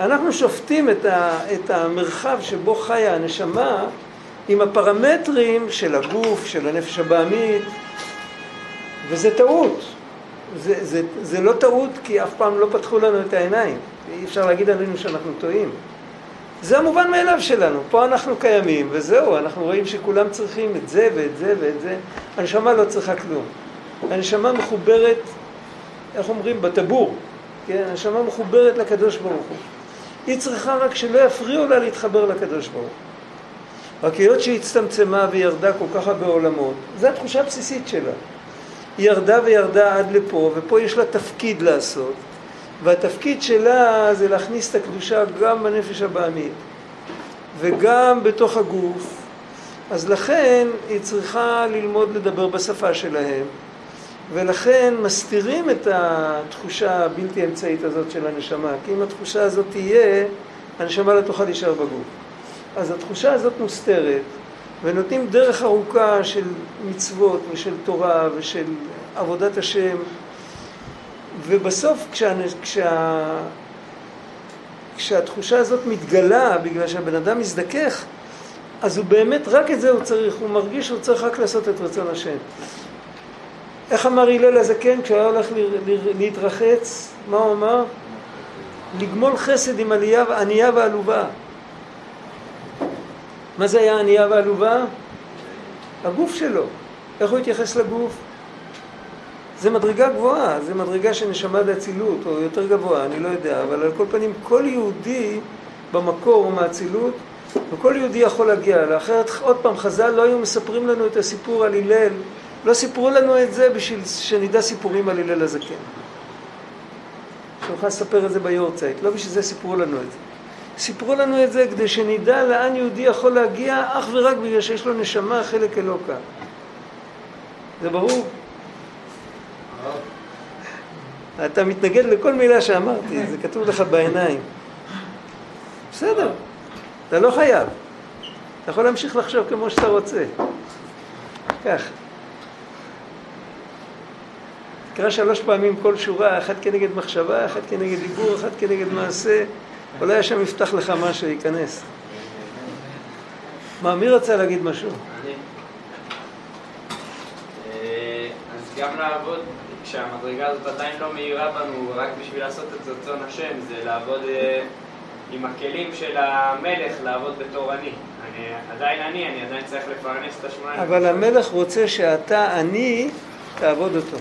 אנחנו שופטים את, ה, את המרחב שבו חיה הנשמה עם הפרמטרים של הגוף, של הנפש הבעמית, וזה טעות. זה, זה, זה לא טעות כי אף פעם לא פתחו לנו את העיניים. אי אפשר להגיד עלינו שאנחנו טועים. זה המובן מאליו שלנו. פה אנחנו קיימים, וזהו, אנחנו רואים שכולם צריכים את זה ואת זה ואת זה. הנשמה לא צריכה כלום. הנשמה מחוברת, איך אומרים? בטבור. כן? הנשמה מחוברת לקדוש ברוך הוא. היא צריכה רק שלא יפריעו לה להתחבר לקדוש ברוך הוא. רק היות שהיא הצטמצמה וירדה כל כך הרבה עולמות, זו התחושה הבסיסית שלה. היא ירדה וירדה עד לפה, ופה יש לה תפקיד לעשות, והתפקיד שלה זה להכניס את הקדושה גם בנפש הבעמית, וגם בתוך הגוף, אז לכן היא צריכה ללמוד לדבר בשפה שלהם, ולכן מסתירים את התחושה הבלתי אמצעית הזאת של הנשמה, כי אם התחושה הזאת תהיה, הנשמה לא תוכל להישאר בגוף. אז התחושה הזאת מוסתרת, ונותנים דרך ארוכה של מצוות ושל תורה ושל עבודת השם, ובסוף כשה, כשה, כשהתחושה הזאת מתגלה בגלל שהבן אדם מזדכך, אז הוא באמת, רק את זה הוא צריך, הוא מרגיש שהוא צריך רק לעשות את רצון השם. איך אמר הלל הזקן כשהוא היה הולך להתרחץ? מה הוא אמר? לגמול חסד עם עלייה, ענייה ועלובה. מה זה היה ענייה ועלובה? הגוף שלו. איך הוא התייחס לגוף? זה מדרגה גבוהה, זה מדרגה של נשמה באצילות, או יותר גבוהה, אני לא יודע, אבל על כל פנים, כל יהודי במקור הוא מאצילות, וכל יהודי יכול להגיע אליו. אחרת, עוד פעם, חז"ל לא היו מספרים לנו את הסיפור על הלל, לא סיפרו לנו את זה בשביל שנדע סיפורים על הלל הזקן. שנוכל לספר את זה ביורצייט, לא בשביל זה סיפרו לנו את זה. סיפרו לנו את זה כדי שנדע לאן יהודי יכול להגיע אך ורק בגלל שיש לו נשמה חלק אלוקה. זה ברור? אתה מתנגד לכל מילה שאמרתי, זה כתוב לך בעיניים. בסדר, אתה לא חייב. אתה יכול להמשיך לחשוב כמו שאתה רוצה. כך. תקרא שלוש פעמים כל שורה, אחת כנגד מחשבה, אחת כנגד דיבור, אחת כנגד מעשה. אולי השם יפתח לך משהו, ייכנס. מה, מי רצה להגיד משהו? אני. אה, אז גם לעבוד, כשהמדרגה הזאת עדיין לא מאירה בנו, רק בשביל לעשות את רצון השם, זה לעבוד אה, עם הכלים של המלך, לעבוד בתור אני. אני עדיין אני, אני עדיין צריך לפרנס את השמונה. אבל המלך רוצה שאתה, אני, תעבוד אותו.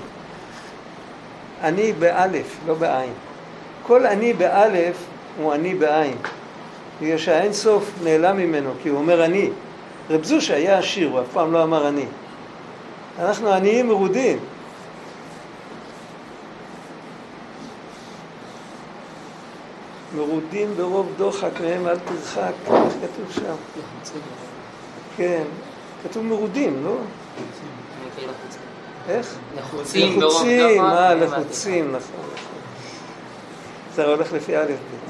אני באלף, לא בעין. כל אני באלף הוא אני בעין. בגלל שהאין סוף נעלם ממנו, כי הוא אומר אני. רב זושה היה עשיר, הוא אף פעם לא אמר אני. אנחנו עניים מרודים. מרודים ברוב דוחק מהם אל תרחק, איך כתוב שם? כן, כתוב מרודים, לא? איך? לחוצים לחוצים, אה, לחוצים, נכון. נכון. זה הולך לפי א' ב'.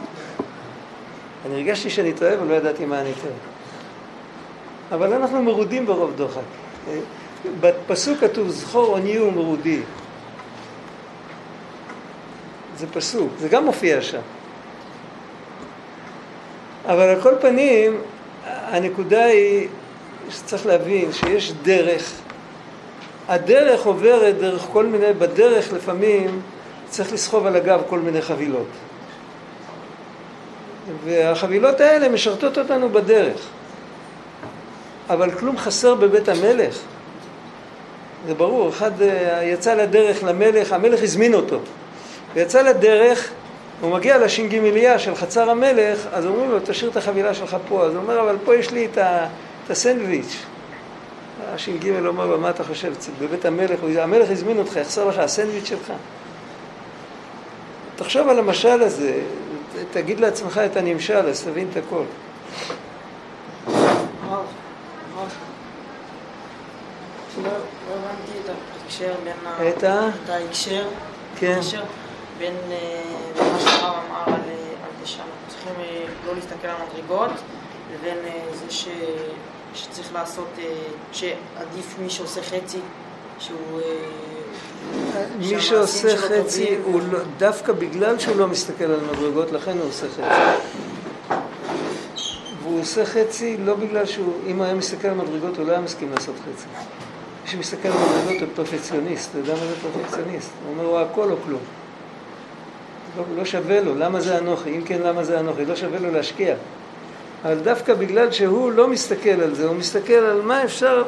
אני הרגשתי שאני טועה ולא ידעתי מה אני טועה. אבל אנחנו מרודים ברוב דוחק. בפסוק כתוב זכור עוני ומרודי. זה פסוק, זה גם מופיע שם. אבל על כל פנים, הנקודה היא שצריך להבין שיש דרך. הדרך עוברת דרך כל מיני, בדרך לפעמים צריך לסחוב על הגב כל מיני חבילות. והחבילות האלה משרתות אותנו בדרך. אבל כלום חסר בבית המלך. זה ברור, אחד אה, יצא לדרך למלך, המלך הזמין אותו. ויצא לדרך, הוא מגיע לש"גיליה של חצר המלך, אז אומרים לו, תשאיר את החבילה שלך פה. אז הוא אומר, אבל פה יש לי את, ה, את הסנדוויץ'. הש"ג אומר לו, מה אתה חושב, בבית המלך, המלך הזמין אותך, יחסר לך הסנדוויץ' שלך? תחשוב על המשל הזה, תגיד לעצמך את הנמשל, אז תבין את הכל. לא הבנתי את ההקשר בין ה... את ה? את ההקשר, כן. בין אה, בין מה שהרב אמר על אה, זה צריכים אה, לא להסתכל על מדרגות, לבין זה ש- שצריך לעשות, שעדיף מי שעושה חצי, שהוא... מי שעושה חצי, הוא לא, דווקא בגלל שהוא לא מסתכל על מדרגות, לכן הוא עושה חצי. והוא עושה חצי לא בגלל שהוא, אם היה מסתכל על מדרגות, הוא לא היה מסכים לעשות חצי. מי שמסתכל על מדרגות הוא פרפקציוניסט, אתה יודע מה זה פרפקציוניסט? הוא אומר, הוא הכל או כלום. לא, לא שווה לו, למה זה אנוכי? אם כן, למה זה אנוכי? לא שווה לו להשקיע. אבל דווקא בגלל שהוא לא מסתכל על זה, הוא מסתכל על מה אפשר,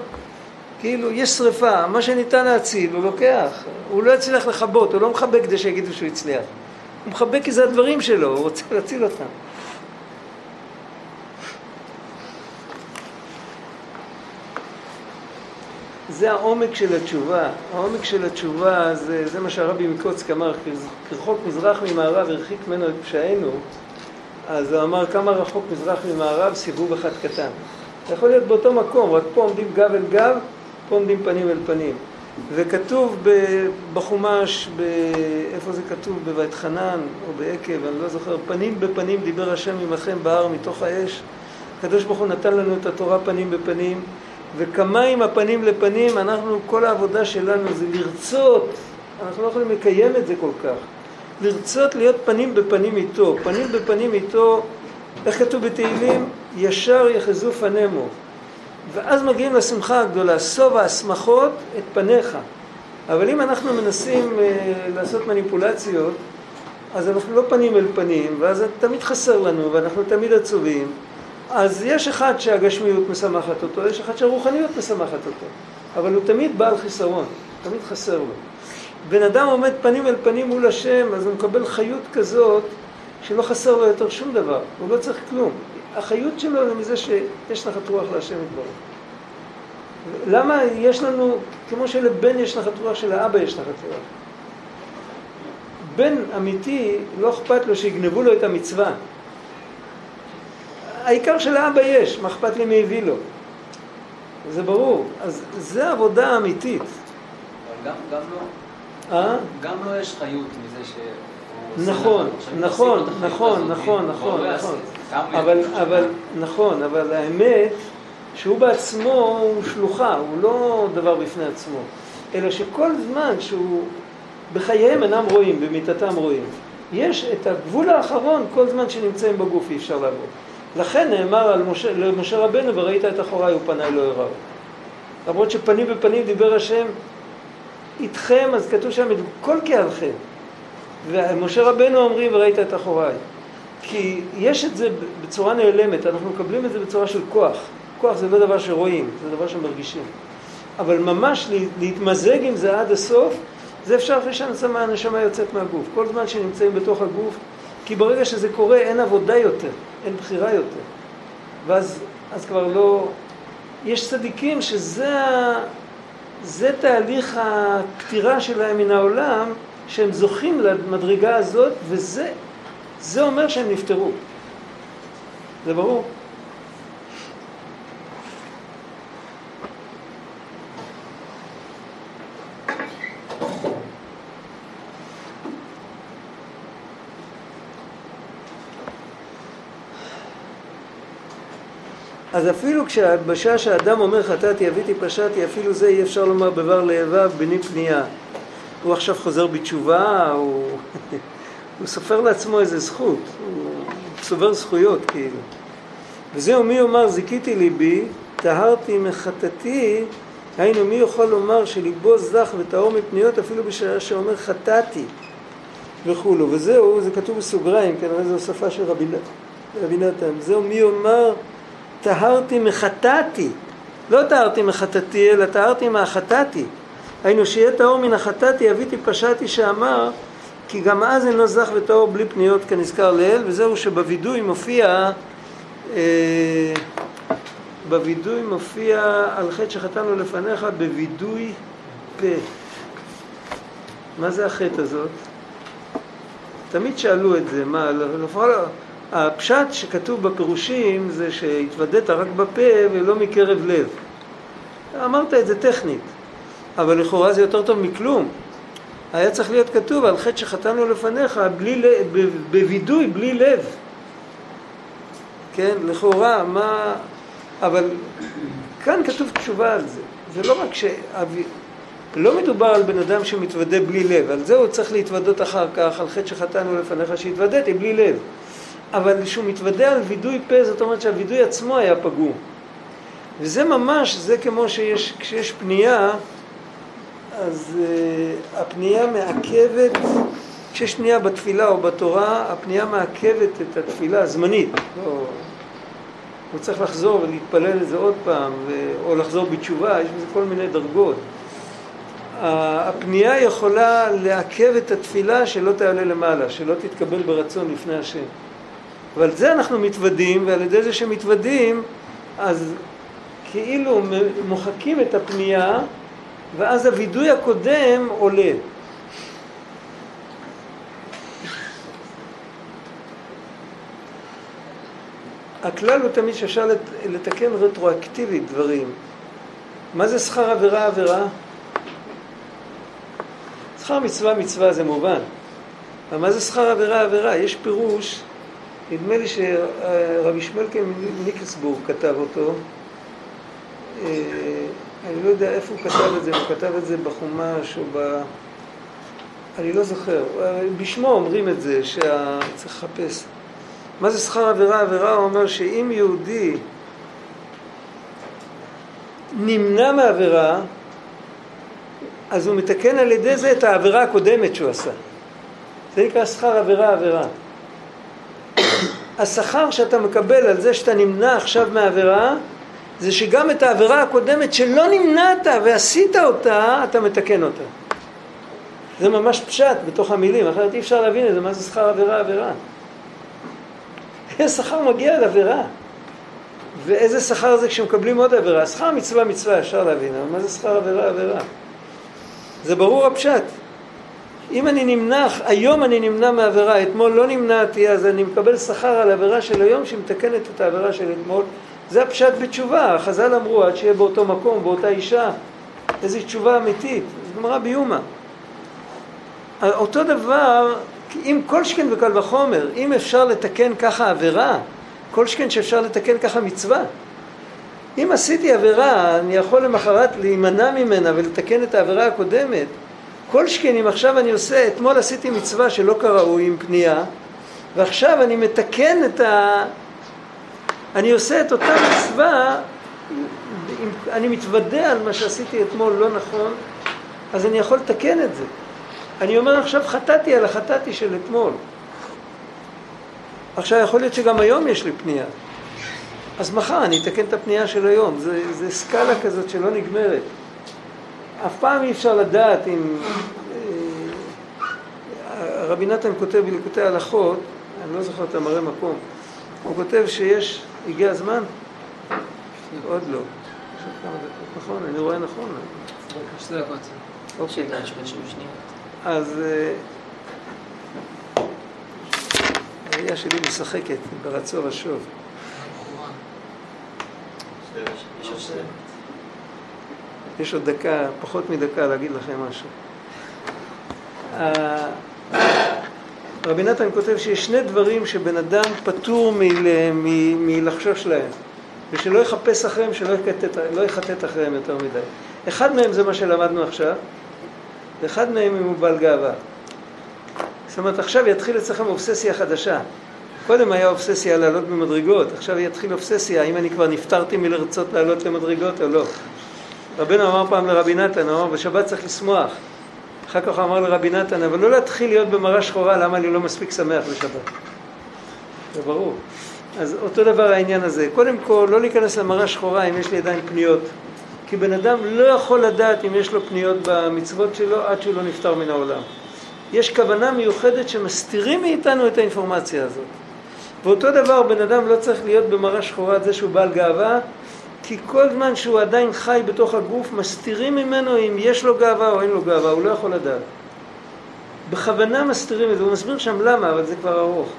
כאילו, יש שריפה, מה שניתן להציל, הוא לוקח. הוא לא יצליח לכבות, הוא לא מכבה כדי שיגידו שהוא הצליח. הוא מכבה כי זה הדברים שלו, הוא רוצה להציל אותם. זה העומק של התשובה. העומק של התשובה זה, זה מה שהרבי מקוצק אמר, כרחוק מזרח ממערב הרחיק ממנו את פשענו, אז הוא אמר כמה רחוק מזרח ממערב סיבוב אחד קטן. זה יכול להיות באותו מקום, רק פה עומדים גב אל גב, פה עומדים פנים אל פנים. וכתוב בחומש, איפה זה כתוב? בבית חנן או בעקב, אני לא זוכר, פנים בפנים דיבר השם עמכם בהר מתוך האש. הקדוש ברוך הוא נתן לנו את התורה פנים בפנים, וכמה עם הפנים לפנים, אנחנו, כל העבודה שלנו זה לרצות, אנחנו לא יכולים לקיים את זה כל כך. לרצות להיות פנים בפנים איתו, פנים בפנים איתו, איך כתוב בתהילים? ישר יחזו פנימו. ואז מגיעים לשמחה הגדולה, שובע השמחות את פניך. אבל אם אנחנו מנסים אה, לעשות מניפולציות, אז אנחנו לא פנים אל פנים, ואז תמיד חסר לנו, ואנחנו תמיד עצובים. אז יש אחד שהגשמיות משמחת אותו, יש אחד שהרוחניות משמחת אותו, אבל הוא תמיד בעל חיסרון, תמיד חסר לו. בן אדם עומד פנים אל פנים מול השם, אז הוא מקבל חיות כזאת שלא חסר לו יותר שום דבר, הוא לא צריך כלום. החיות שלו זה מזה שיש נחת רוח להשם יתברך. למה יש לנו, כמו שלבן יש נחת רוח, שלאבא יש נחת רוח. בן אמיתי, לא אכפת לו שיגנבו לו את המצווה. העיקר שלאבא יש, מה אכפת לי מי הביא לו. זה ברור. אז זה עבודה אמיתית. אבל גם, גם לא, אה? גם לא יש חיות מזה ש... נכון, נכון, נכון, נכון, נכון, נכון. אבל, אבל, נכון, אבל האמת שהוא בעצמו הוא שלוחה, הוא לא דבר בפני עצמו, אלא שכל זמן שהוא בחייהם אינם רואים, במיטתם רואים. יש את הגבול האחרון כל זמן שנמצאים בגוף אי אפשר לעבוד. לכן נאמר על משה, למשה רבנו וראית את אחוריי ופניי לא יראו. למרות שפנים בפנים דיבר השם איתכם, אז כתוב שם את כל קהלכם. ומשה רבנו אומרים וראית את אחוריי. כי יש את זה בצורה נעלמת, אנחנו מקבלים את זה בצורה של כוח. כוח זה לא דבר שרואים, זה דבר שמרגישים. אבל ממש להתמזג עם זה עד הסוף, זה אפשר אחרי שהנשמה יוצאת מהגוף. כל זמן שנמצאים בתוך הגוף, כי ברגע שזה קורה אין עבודה יותר, אין בחירה יותר. ואז אז כבר לא... יש צדיקים שזה זה תהליך הפטירה שלהם מן העולם, שהם זוכים למדרגה הזאת, וזה זה אומר שהם נפטרו. זה ברור? אז אפילו בשעה שהאדם אומר חטאתי, אביתי, פשעתי, אפילו זה אי אפשר לומר בבר לאיביו בני פנייה. הוא עכשיו חוזר בתשובה, הוא, הוא סופר לעצמו איזה זכות, הוא צובר זכויות כאילו. וזהו מי יאמר זיכיתי ליבי, טהרתי מחטאתי, היינו מי יכול לומר שליבו זך וטהור מפניות אפילו בשעה שאומר חטאתי וכולו. וזהו, זה כתוב בסוגריים, כנראה זו שפה של רבי נתן. זהו מי יאמר טהרתי מחטאתי. לא טהרתי מחטאתי, אלא טהרתי מהחטאתי. היינו שיהיה טהור מן החטאתי, אביתי פשעתי שאמר כי גם אז אינו זך וטהור בלי פניות כנזכר לעיל, וזהו שבווידוי מופיע, אה, בווידוי מופיע על חטא שחטאנו לפניך בווידוי פה. מה זה החטא הזאת? תמיד שאלו את זה, מה, לפחות הפשט שכתוב בפירושים זה שהתוודית רק בפה ולא מקרב לב. אמרת את זה טכנית, אבל לכאורה זה יותר טוב מכלום. היה צריך להיות כתוב על חטא שחטאנו לפניך בלי, בווידוי, בלי לב. כן, לכאורה, מה... אבל כאן כתוב תשובה על זה. זה לא רק ש... לא מדובר על בן אדם שמתוודה בלי לב, על זה הוא צריך להתוודות אחר כך, על חטא שחטאנו לפניך שהתוודתי בלי לב. אבל כשהוא מתוודה על וידוי פה, זאת אומרת שהווידוי עצמו היה פגום. וזה ממש, זה כמו שיש, כשיש פנייה, אז uh, הפנייה מעכבת, כשיש פנייה בתפילה או בתורה, הפנייה מעכבת את התפילה זמנית. לא, הוא צריך לחזור ולהתפלל לזה עוד פעם, ו... או לחזור בתשובה, יש בזה כל מיני דרגות. הפנייה יכולה לעכב את התפילה שלא תעלה למעלה, שלא תתקבל ברצון לפני השם. אבל זה אנחנו מתוודים, ועל ידי זה שמתוודים, אז כאילו מוחקים את הפנייה ואז הווידוי הקודם עולה. הכלל הוא תמיד שאפשר לת- לתקן רטרואקטיבית דברים. מה זה שכר עבירה עבירה? שכר מצווה מצווה זה מובן. אבל מה זה שכר עבירה עבירה? יש פירוש, נדמה לי שרבי שמלקה מניקלסבורג כתב אותו. אה, אני לא יודע איפה הוא כתב את זה, הוא כתב את זה בחומש או ב... אני לא זוכר. בשמו אומרים את זה, שצריך לחפש. מה זה שכר עבירה עבירה? הוא אומר שאם יהודי נמנע מעבירה, אז הוא מתקן על ידי זה את העבירה הקודמת שהוא עשה. זה נקרא שכר עבירה עבירה. השכר שאתה מקבל על זה שאתה נמנע עכשיו מעבירה, זה שגם את העבירה הקודמת שלא נמנעת ועשית אותה, אתה מתקן אותה. זה ממש פשט בתוך המילים, אחרת אי אפשר להבין את זה, מה זה שכר עבירה עבירה. איזה שכר מגיע על עבירה. ואיזה שכר זה כשמקבלים עוד עבירה? שכר מצווה מצווה אפשר להבין, אבל מה זה שכר עבירה עבירה? זה ברור הפשט. אם אני נמנע, היום אני נמנע מעבירה, אתמול לא נמנעתי, אז אני מקבל שכר על עבירה של היום שמתקנת את העבירה של אתמול. זה הפשט בתשובה, החז"ל אמרו עד שיהיה באותו מקום, באותה אישה. איזו תשובה אמיתית, זו גמרא ביומא. אותו דבר, אם כל שכן וקל וחומר, אם אפשר לתקן ככה עבירה, כל שכן שאפשר לתקן ככה מצווה. אם עשיתי עבירה, אני יכול למחרת להימנע ממנה ולתקן את העבירה הקודמת. כל שכן אם עכשיו אני עושה, אתמול עשיתי מצווה שלא כראוי עם פנייה, ועכשיו אני מתקן את ה... אני עושה את אותה מצווה, אני מתוודה על מה שעשיתי אתמול לא נכון, אז אני יכול לתקן את זה. אני אומר עכשיו חטאתי על החטאתי של אתמול. עכשיו יכול להיות שגם היום יש לי פנייה. אז מחר אני אתקן את הפנייה של היום. זה, זה סקאלה כזאת שלא נגמרת. אף פעם אי אפשר לדעת אם... אה, רבי נתן כותב בליקוטי הלכות, אני לא זוכר את המראה מקום, הוא כותב שיש, הגיע הזמן? עוד לא. נכון? אני רואה נכון. שתי דקות. אוקיי. אז אה, הראייה שלי משחקת ברצון ושוב. יש עוד דקה, פחות מדקה להגיד לכם משהו. אה, רבי נתן כותב שיש שני דברים שבן אדם פטור מלחשוש להם, ושלא יחפש אחריהם, שלא יחטט, לא יחטט אחריהם יותר מדי. אחד מהם זה מה שלמדנו עכשיו, ואחד מהם אם הוא בעל גאווה. זאת אומרת, עכשיו יתחיל אצלכם אובססיה חדשה. קודם היה אובססיה לעלות במדרגות, עכשיו יתחיל אובססיה, האם אני כבר נפטרתי מלרצות לעלות למדרגות או לא. רבנו אמר פעם לרבי נתן, הוא אמר, בשבת צריך לשמוח. אחר כך אמר לרבי נתן, אבל לא להתחיל להיות במראה שחורה, למה אני לא מספיק שמח בשבת? זה ברור. אז אותו דבר העניין הזה. קודם כל, לא להיכנס למראה שחורה אם יש לי עדיין פניות. כי בן אדם לא יכול לדעת אם יש לו פניות במצוות שלו עד שהוא לא נפטר מן העולם. יש כוונה מיוחדת שמסתירים מאיתנו את האינפורמציה הזאת. ואותו דבר, בן אדם לא צריך להיות במראה שחורה על זה שהוא בעל גאווה, כי כל זמן שהוא עדיין חי בתוך הגוף, מסתירים ממנו אם יש לו גאווה או אין לו גאווה, הוא לא יכול לדעת. בכוונה מסתירים את זה, הוא מסביר שם למה, אבל זה כבר ארוך.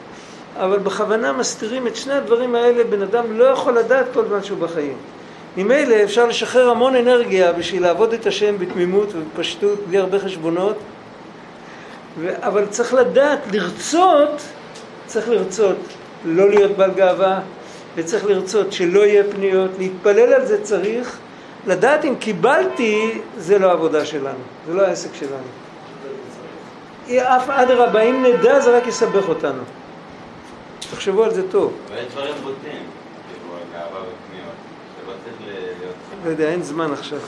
אבל בכוונה מסתירים את שני הדברים האלה, בן אדם לא יכול לדעת כל זמן שהוא בחיים. ממילא אפשר לשחרר המון אנרגיה בשביל לעבוד את השם בתמימות ובפשטות, בלי הרבה חשבונות, ו- אבל צריך לדעת, לרצות, צריך לרצות לא להיות בעל גאווה, וצריך לרצות שלא יהיה פניות, להתפלל על זה צריך, לדעת אם קיבלתי, זה לא העבודה שלנו, זה לא העסק שלנו. אף אדרבה, אם נדע זה רק יסבך אותנו. תחשבו על זה טוב. אבל יש דברים בוטים, כאילו, גאווה ופניות. לא יודע, אין זמן עכשיו.